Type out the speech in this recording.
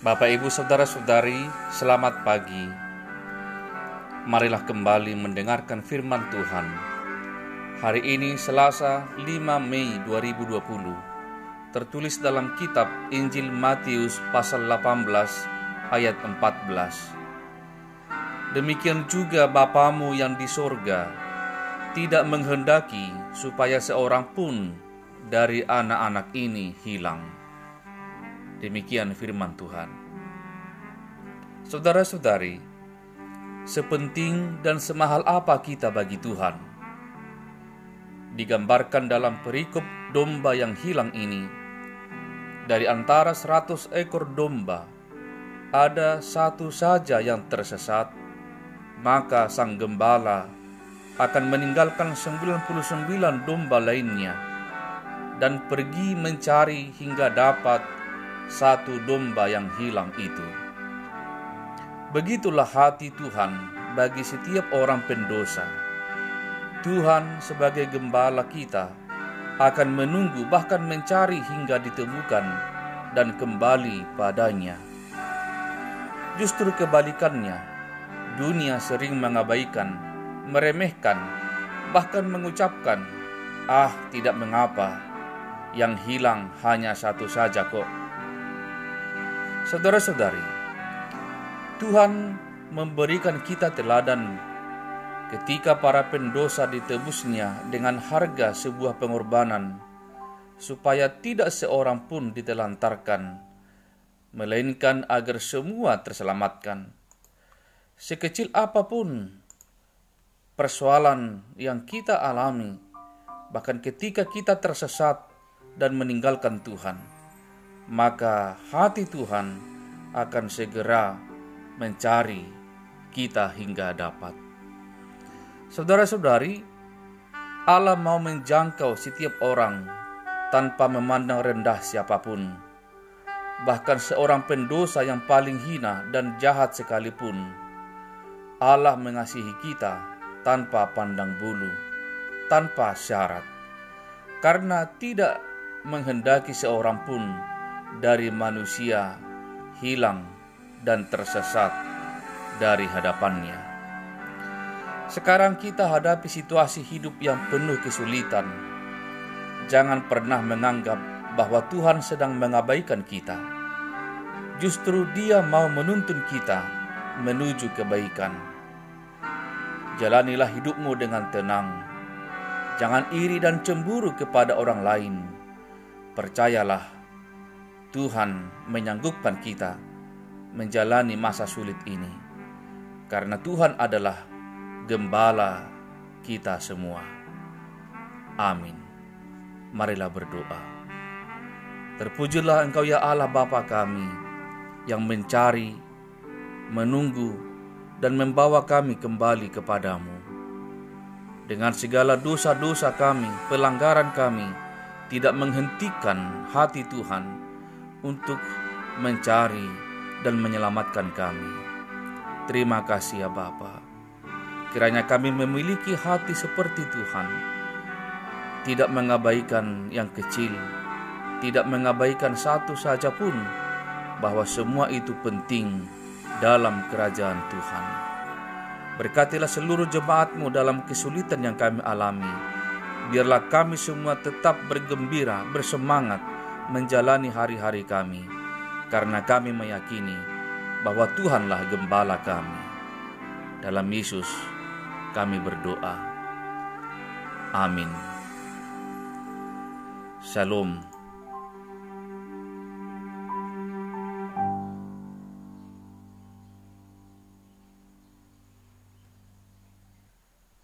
Bapak, Ibu, Saudara-saudari, selamat pagi. Marilah kembali mendengarkan firman Tuhan. Hari ini Selasa 5 Mei 2020. Tertulis dalam kitab Injil Matius pasal 18 ayat 14. Demikian juga Bapamu yang di sorga tidak menghendaki supaya seorang pun dari anak-anak ini hilang. Demikian firman Tuhan. Saudara-saudari, sepenting dan semahal apa kita bagi Tuhan? Digambarkan dalam perikop domba yang hilang ini, dari antara seratus ekor domba, ada satu saja yang tersesat, maka sang gembala akan meninggalkan 99 domba lainnya dan pergi mencari hingga dapat satu domba yang hilang itu. Begitulah hati Tuhan bagi setiap orang pendosa. Tuhan sebagai gembala kita akan menunggu bahkan mencari hingga ditemukan dan kembali padanya. Justru kebalikannya, dunia sering mengabaikan, meremehkan, bahkan mengucapkan, "Ah, tidak mengapa, yang hilang hanya satu saja kok." Saudara-saudari, Tuhan memberikan kita teladan ketika para pendosa ditebusnya dengan harga sebuah pengorbanan, supaya tidak seorang pun ditelantarkan, melainkan agar semua terselamatkan. Sekecil apa pun persoalan yang kita alami, bahkan ketika kita tersesat dan meninggalkan Tuhan, maka hati Tuhan akan segera mencari kita hingga dapat. Saudara-saudari, Allah mau menjangkau setiap orang tanpa memandang rendah siapa pun. Bahkan seorang pendosa yang paling hina dan jahat sekalipun, Allah mengasihi kita tanpa pandang bulu, tanpa syarat. Karena tidak menghendaki seorang pun dari manusia hilang dan tersesat dari hadapannya. Sekarang kita hadapi situasi hidup yang penuh kesulitan. Jangan pernah menganggap bahwa Tuhan sedang mengabaikan kita. Justru Dia mau menuntun kita menuju kebaikan. Jalanilah hidupmu dengan tenang. Jangan iri dan cemburu kepada orang lain. Percayalah, Tuhan menyanggupkan kita menjalani masa sulit ini, karena Tuhan adalah gembala kita semua. Amin. Marilah berdoa. Terpujilah Engkau ya Allah Bapa kami yang mencari, menunggu, dan membawa kami kembali kepadamu. Dengan segala dosa-dosa kami, pelanggaran kami, tidak menghentikan hati Tuhan untuk mencari dan menyelamatkan kami. Terima kasih ya Bapa. Kiranya kami memiliki hati seperti Tuhan, tidak mengabaikan yang kecil, tidak mengabaikan satu saja pun, bahwa semua itu penting dalam kerajaan Tuhan. Berkatilah seluruh jemaatmu dalam kesulitan yang kami alami. Biarlah kami semua tetap bergembira, bersemangat menjalani hari-hari kami karena kami meyakini bahwa Tuhanlah gembala kami. Dalam Yesus kami berdoa. Amin. Shalom.